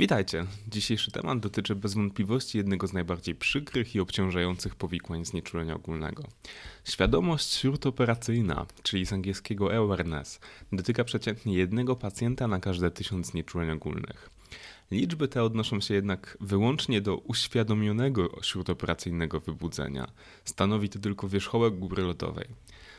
Witajcie. Dzisiejszy temat dotyczy bez wątpliwości jednego z najbardziej przykrych i obciążających powikłań znieczulenia ogólnego. Świadomość śródoperacyjna, czyli z angielskiego awareness, dotyka przeciętnie jednego pacjenta na każde tysiąc znieczuleń ogólnych. Liczby te odnoszą się jednak wyłącznie do uświadomionego śródoperacyjnego wybudzenia. Stanowi to tylko wierzchołek góry lodowej.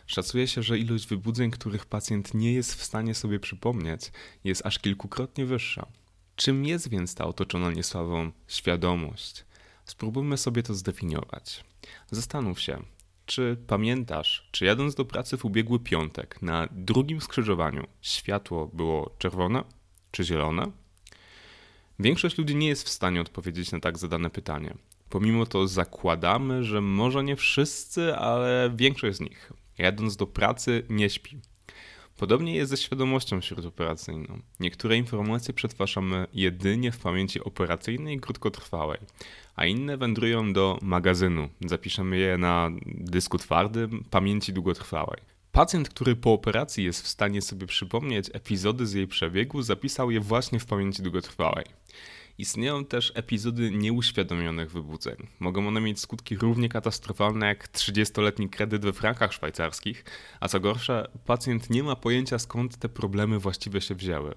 Szacuje się, że ilość wybudzeń, których pacjent nie jest w stanie sobie przypomnieć, jest aż kilkukrotnie wyższa. Czym jest więc ta otoczona niesławą świadomość? Spróbujmy sobie to zdefiniować. Zastanów się, czy pamiętasz, czy jadąc do pracy w ubiegły piątek na drugim skrzyżowaniu światło było czerwone czy zielone? Większość ludzi nie jest w stanie odpowiedzieć na tak zadane pytanie. Pomimo to zakładamy, że może nie wszyscy, ale większość z nich, jadąc do pracy, nie śpi. Podobnie jest ze świadomością śródoperacyjną. Niektóre informacje przetwarzamy jedynie w pamięci operacyjnej i krótkotrwałej, a inne wędrują do magazynu. Zapiszemy je na dysku twardym pamięci długotrwałej. Pacjent, który po operacji jest w stanie sobie przypomnieć epizody z jej przebiegu, zapisał je właśnie w pamięci długotrwałej. Istnieją też epizody nieuświadomionych wybudzeń. Mogą one mieć skutki równie katastrofalne jak 30-letni kredyt we frankach szwajcarskich, a co gorsza, pacjent nie ma pojęcia skąd te problemy właściwie się wzięły.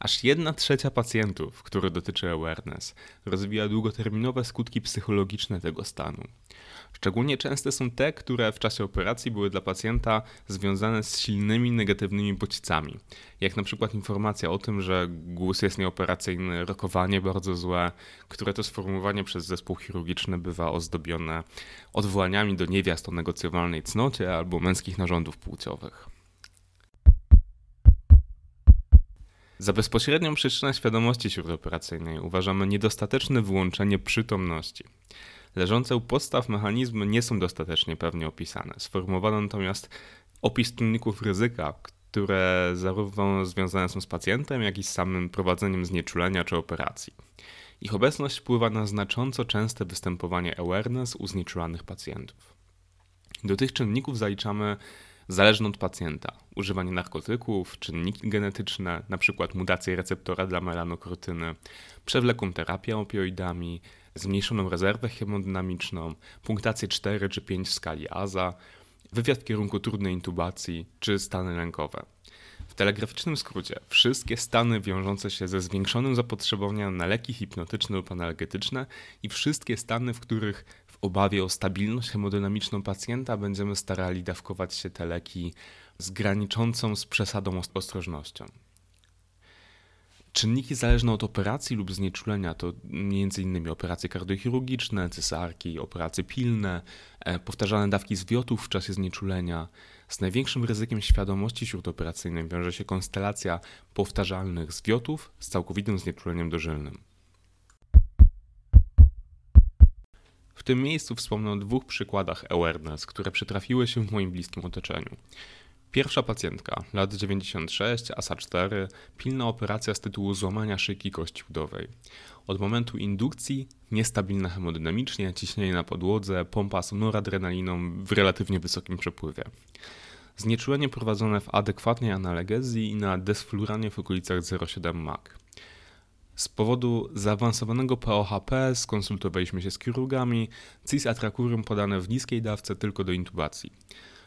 Aż jedna trzecia pacjentów, które dotyczy awareness, rozwija długoterminowe skutki psychologiczne tego stanu. Szczególnie częste są te, które w czasie operacji były dla pacjenta związane z silnymi negatywnymi bodźcami, jak na przykład informacja o tym, że głos jest nieoperacyjny, rokowanie bardzo złe, które to sformułowanie przez zespół chirurgiczny bywa ozdobione odwołaniami do niewiast o negocjowalnej cnocie albo męskich narządów płciowych. Za bezpośrednią przyczynę świadomości śródoperacyjnej uważamy niedostateczne wyłączenie przytomności. Leżące u podstaw mechanizmy nie są dostatecznie pewnie opisane. Sformułowano natomiast opis czynników ryzyka, które zarówno związane są z pacjentem, jak i z samym prowadzeniem znieczulenia czy operacji. Ich obecność wpływa na znacząco częste występowanie awareness u znieczulanych pacjentów. Do tych czynników zaliczamy zależne od pacjenta. Używanie narkotyków, czynniki genetyczne, np. mutacje receptora dla melanokrotyny, przewlekłą terapię opioidami, zmniejszoną rezerwę hemodynamiczną, punktację 4 czy 5 w skali AZA, wywiad w kierunku trudnej intubacji czy stany lękowe. W telegraficznym skrócie, wszystkie stany wiążące się ze zwiększonym zapotrzebowaniem na leki hipnotyczne lub analgetyczne i wszystkie stany, w których w obawie o stabilność hemodynamiczną pacjenta będziemy starali dawkować się te leki z graniczącą z przesadą ostrożnością. Czynniki zależne od operacji lub znieczulenia to m.in. operacje kardiochirurgiczne, cesarki, operacje pilne, e, powtarzane dawki zwiotów w czasie znieczulenia. Z największym ryzykiem świadomości śródoperacyjnej wiąże się konstelacja powtarzalnych zwiotów z całkowitym znieczuleniem dożylnym. W tym miejscu wspomnę o dwóch przykładach awareness, które przytrafiły się w moim bliskim otoczeniu. Pierwsza pacjentka, lat 96, ASA 4, pilna operacja z tytułu złamania szyjki kości udowej. Od momentu indukcji niestabilna hemodynamicznie, ciśnienie na podłodze, pompa z noradrenaliną w relatywnie wysokim przepływie. Znieczulenie prowadzone w adekwatnej analgezji i na desfluranie w okolicach 0,7 MAC. Z powodu zaawansowanego POHP skonsultowaliśmy się z chirurgami, cis-atrakurium podane w niskiej dawce tylko do intubacji.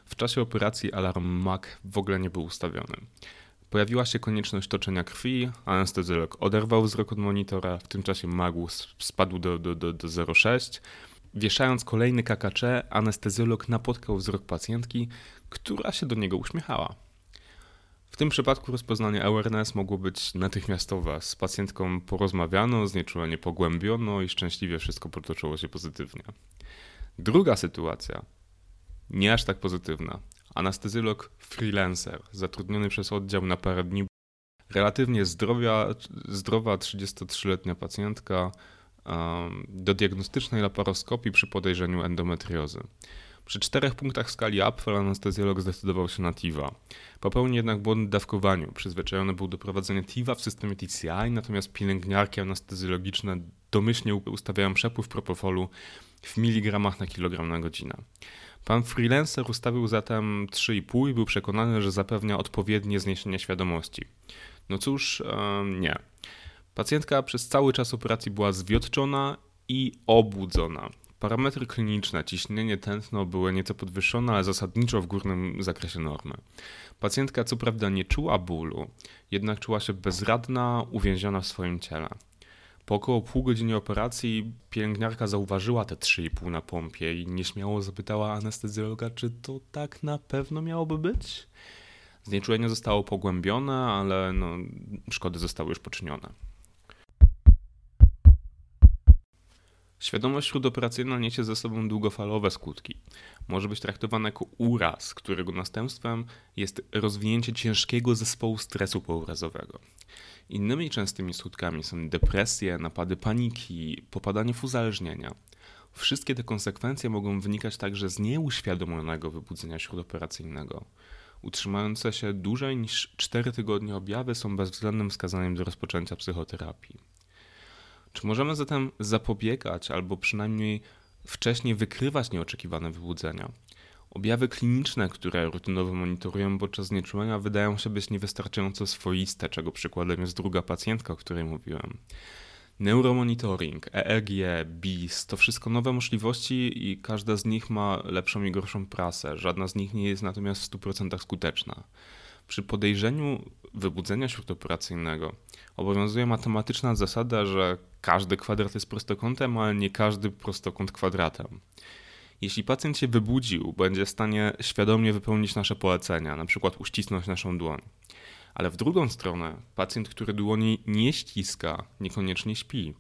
W czasie operacji alarm MAC w ogóle nie był ustawiony. Pojawiła się konieczność toczenia krwi, anestezjolog oderwał wzrok od monitora, w tym czasie magł spadł do, do, do, do 0,6. Wieszając kolejny KKC, anestezjolog napotkał wzrok pacjentki, która się do niego uśmiechała. W tym przypadku rozpoznanie awareness mogło być natychmiastowe. Z pacjentką porozmawiano, znieczulenie pogłębiono i szczęśliwie wszystko potoczyło się pozytywnie. Druga sytuacja nie aż tak pozytywna. Anestezjolog freelancer, zatrudniony przez oddział na parę dni. Relatywnie zdrowia, zdrowa 33-letnia pacjentka do diagnostycznej laparoskopii przy podejrzeniu endometriozy. Przy czterech punktach skali Apfel anestezjolog zdecydował się na TIVA. Popełnił jednak błąd w dawkowaniu. Przyzwyczajony był do prowadzenia TIVA w systemie TCI, natomiast pielęgniarki anestezjologiczne domyślnie ustawiają przepływ propofolu w miligramach na kilogram na godzinę. Pan freelancer ustawił zatem 3,5 i był przekonany, że zapewnia odpowiednie zniesienie świadomości. No cóż, nie. Pacjentka przez cały czas operacji była zwiotczona i obudzona. Parametry kliniczne, ciśnienie, tętno były nieco podwyższone, ale zasadniczo w górnym zakresie normy. Pacjentka co prawda nie czuła bólu, jednak czuła się bezradna, uwięziona w swoim ciele. Po około pół godziny operacji pielęgniarka zauważyła te 3,5 na pompie i nieśmiało zapytała anestezjologa, czy to tak na pewno miałoby być? Znieczulenie zostało pogłębione, ale no, szkody zostały już poczynione. Świadomość śródoperacyjna niesie ze sobą długofalowe skutki. Może być traktowana jako uraz, którego następstwem jest rozwinięcie ciężkiego zespołu stresu pourazowego. Innymi częstymi skutkami są depresje, napady paniki, popadanie w uzależnienia. Wszystkie te konsekwencje mogą wynikać także z nieuświadomionego wybudzenia śródoperacyjnego. Utrzymujące się dłużej niż 4 tygodnie objawy są bezwzględnym wskazaniem do rozpoczęcia psychoterapii. Czy możemy zatem zapobiegać albo przynajmniej wcześniej wykrywać nieoczekiwane wybudzenia? Objawy kliniczne, które rutynowo monitorują podczas znieczulenia, wydają się być niewystarczająco swoiste, czego przykładem jest druga pacjentka, o której mówiłem. Neuromonitoring, EEG, BIS to wszystko nowe możliwości i każda z nich ma lepszą i gorszą prasę. Żadna z nich nie jest natomiast w 100% skuteczna. Przy podejrzeniu wybudzenia śródoperacyjnego obowiązuje matematyczna zasada, że każdy kwadrat jest prostokątem, ale nie każdy prostokąt kwadratem. Jeśli pacjent się wybudził, będzie w stanie świadomie wypełnić nasze polecenia, na przykład uścisnąć naszą dłoń. Ale w drugą stronę, pacjent, który dłoni nie ściska, niekoniecznie śpi.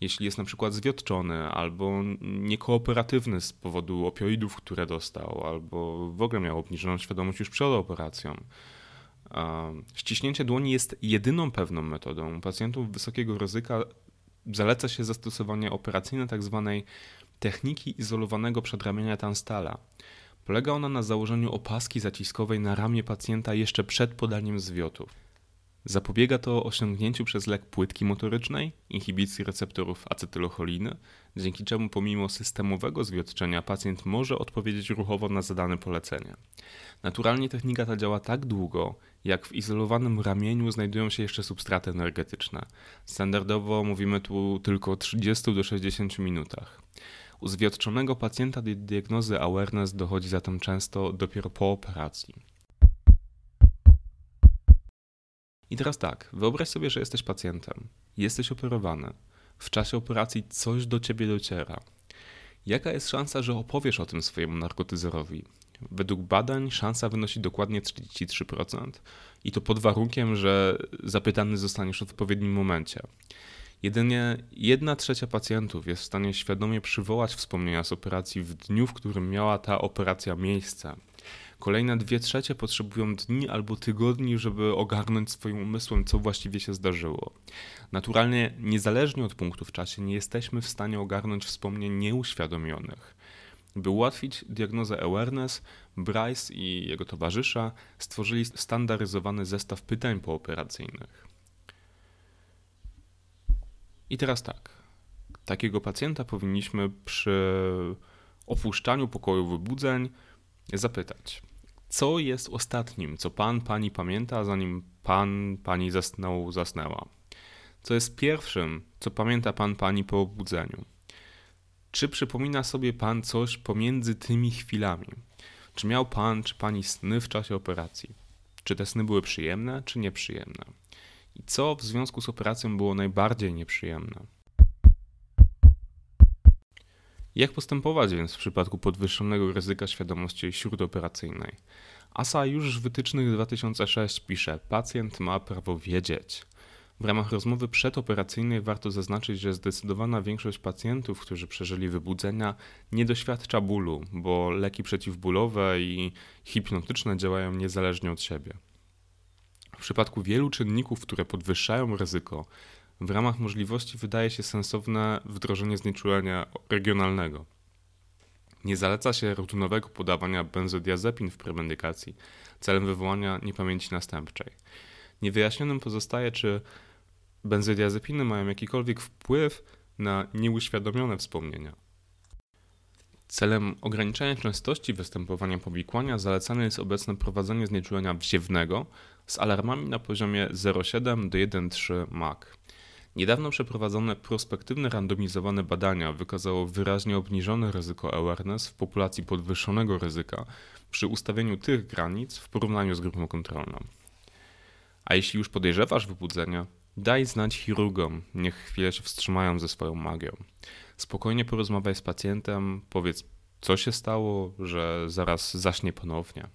Jeśli jest na przykład zwiotczony albo niekooperatywny z powodu opioidów, które dostał, albo w ogóle miał obniżoną świadomość już przed operacją. Ściśnięcie dłoni jest jedyną pewną metodą. U pacjentów wysokiego ryzyka zaleca się zastosowanie operacyjne tzw. Tak techniki izolowanego przedramienia Tanstala. Polega ona na założeniu opaski zaciskowej na ramię pacjenta jeszcze przed podaniem zwiotów. Zapobiega to osiągnięciu przez lek płytki motorycznej, inhibicji receptorów acetylocholiny, dzięki czemu pomimo systemowego zwiotczenia pacjent może odpowiedzieć ruchowo na zadane polecenie. Naturalnie technika ta działa tak długo, jak w izolowanym ramieniu znajdują się jeszcze substraty energetyczne. Standardowo mówimy tu tylko o 30 do 60 minutach. U zwiotczonego pacjenta do diagnozy awareness dochodzi zatem często dopiero po operacji. I teraz tak, wyobraź sobie, że jesteś pacjentem, jesteś operowany. W czasie operacji coś do ciebie dociera. Jaka jest szansa, że opowiesz o tym swojemu narkotyzerowi? Według badań szansa wynosi dokładnie 33% i to pod warunkiem, że zapytany zostaniesz w odpowiednim momencie. Jedynie 1 trzecia pacjentów jest w stanie świadomie przywołać wspomnienia z operacji w dniu, w którym miała ta operacja miejsce. Kolejne dwie trzecie potrzebują dni albo tygodni, żeby ogarnąć swoim umysłem, co właściwie się zdarzyło. Naturalnie, niezależnie od punktu w czasie, nie jesteśmy w stanie ogarnąć wspomnień nieuświadomionych. By ułatwić diagnozę awareness, Bryce i jego towarzysza stworzyli standaryzowany zestaw pytań pooperacyjnych. I teraz tak. Takiego pacjenta powinniśmy przy opuszczaniu pokoju wybudzeń zapytać, co jest ostatnim, co pan, pani pamięta, zanim pan, pani zasnął, zasnęła? Co jest pierwszym, co pamięta pan, pani po obudzeniu? Czy przypomina sobie pan coś pomiędzy tymi chwilami? Czy miał pan czy pani sny w czasie operacji? Czy te sny były przyjemne czy nieprzyjemne? I co w związku z operacją było najbardziej nieprzyjemne? Jak postępować więc w przypadku podwyższonego ryzyka świadomości śródoperacyjnej? ASA już w wytycznych 2006 pisze: Pacjent ma prawo wiedzieć. W ramach rozmowy przedoperacyjnej warto zaznaczyć, że zdecydowana większość pacjentów, którzy przeżyli wybudzenia, nie doświadcza bólu, bo leki przeciwbólowe i hipnotyczne działają niezależnie od siebie. W przypadku wielu czynników, które podwyższają ryzyko, w ramach możliwości wydaje się sensowne wdrożenie znieczulenia regionalnego. Nie zaleca się rutynowego podawania benzodiazepin w premedykacji celem wywołania niepamięci następczej. Niewyjaśnionym pozostaje, czy benzodiazepiny mają jakikolwiek wpływ na nieuświadomione wspomnienia. Celem ograniczenia częstości występowania powikłania zalecane jest obecne prowadzenie znieczulenia wziewnego z alarmami na poziomie 0,7 do 1,3 MAC. Niedawno przeprowadzone prospektywne randomizowane badania wykazało wyraźnie obniżone ryzyko awareness w populacji podwyższonego ryzyka przy ustawieniu tych granic w porównaniu z grupą kontrolną. A jeśli już podejrzewasz wybudzenia, daj znać chirurgom, niech chwilę się wstrzymają ze swoją magią. Spokojnie porozmawiaj z pacjentem, powiedz co się stało, że zaraz zaśnie ponownie.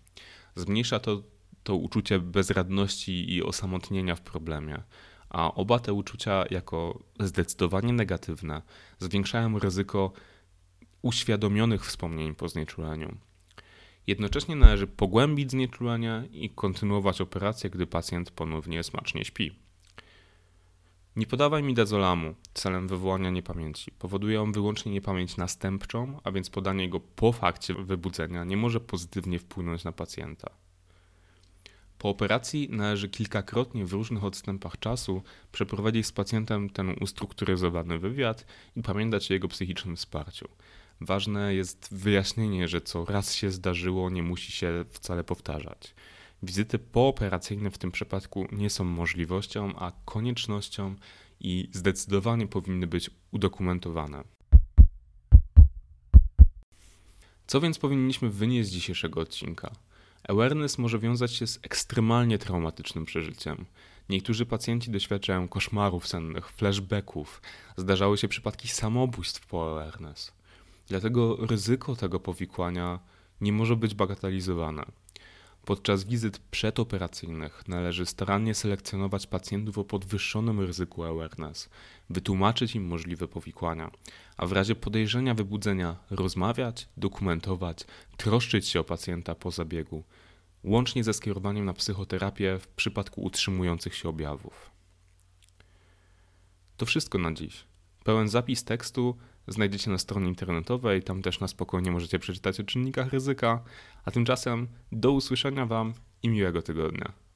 Zmniejsza to to uczucie bezradności i osamotnienia w problemie, a oba te uczucia, jako zdecydowanie negatywne, zwiększają ryzyko uświadomionych wspomnień po znieczuleniu. Jednocześnie należy pogłębić znieczulenie i kontynuować operację, gdy pacjent ponownie smacznie śpi. Nie podawaj mi dazolamu celem wywołania niepamięci. Powoduje on wyłącznie niepamięć następczą, a więc podanie go po fakcie wybudzenia nie może pozytywnie wpłynąć na pacjenta. Po operacji należy kilkakrotnie w różnych odstępach czasu przeprowadzić z pacjentem ten ustrukturyzowany wywiad i pamiętać o jego psychicznym wsparciu. Ważne jest wyjaśnienie, że co raz się zdarzyło, nie musi się wcale powtarzać. Wizyty pooperacyjne w tym przypadku nie są możliwością, a koniecznością i zdecydowanie powinny być udokumentowane. Co więc powinniśmy wynieść z dzisiejszego odcinka? Awareness może wiązać się z ekstremalnie traumatycznym przeżyciem. Niektórzy pacjenci doświadczają koszmarów sennych, flashbacków. Zdarzały się przypadki samobójstw po awareness. Dlatego ryzyko tego powikłania nie może być bagatelizowane. Podczas wizyt przedoperacyjnych należy starannie selekcjonować pacjentów o podwyższonym ryzyku awareness, wytłumaczyć im możliwe powikłania, a w razie podejrzenia wybudzenia rozmawiać, dokumentować, troszczyć się o pacjenta po zabiegu, łącznie ze skierowaniem na psychoterapię w przypadku utrzymujących się objawów. To wszystko na dziś. Pełen zapis tekstu znajdziecie na stronie internetowej, tam też na spokojnie możecie przeczytać o czynnikach ryzyka. A tymczasem do usłyszenia Wam i miłego tygodnia.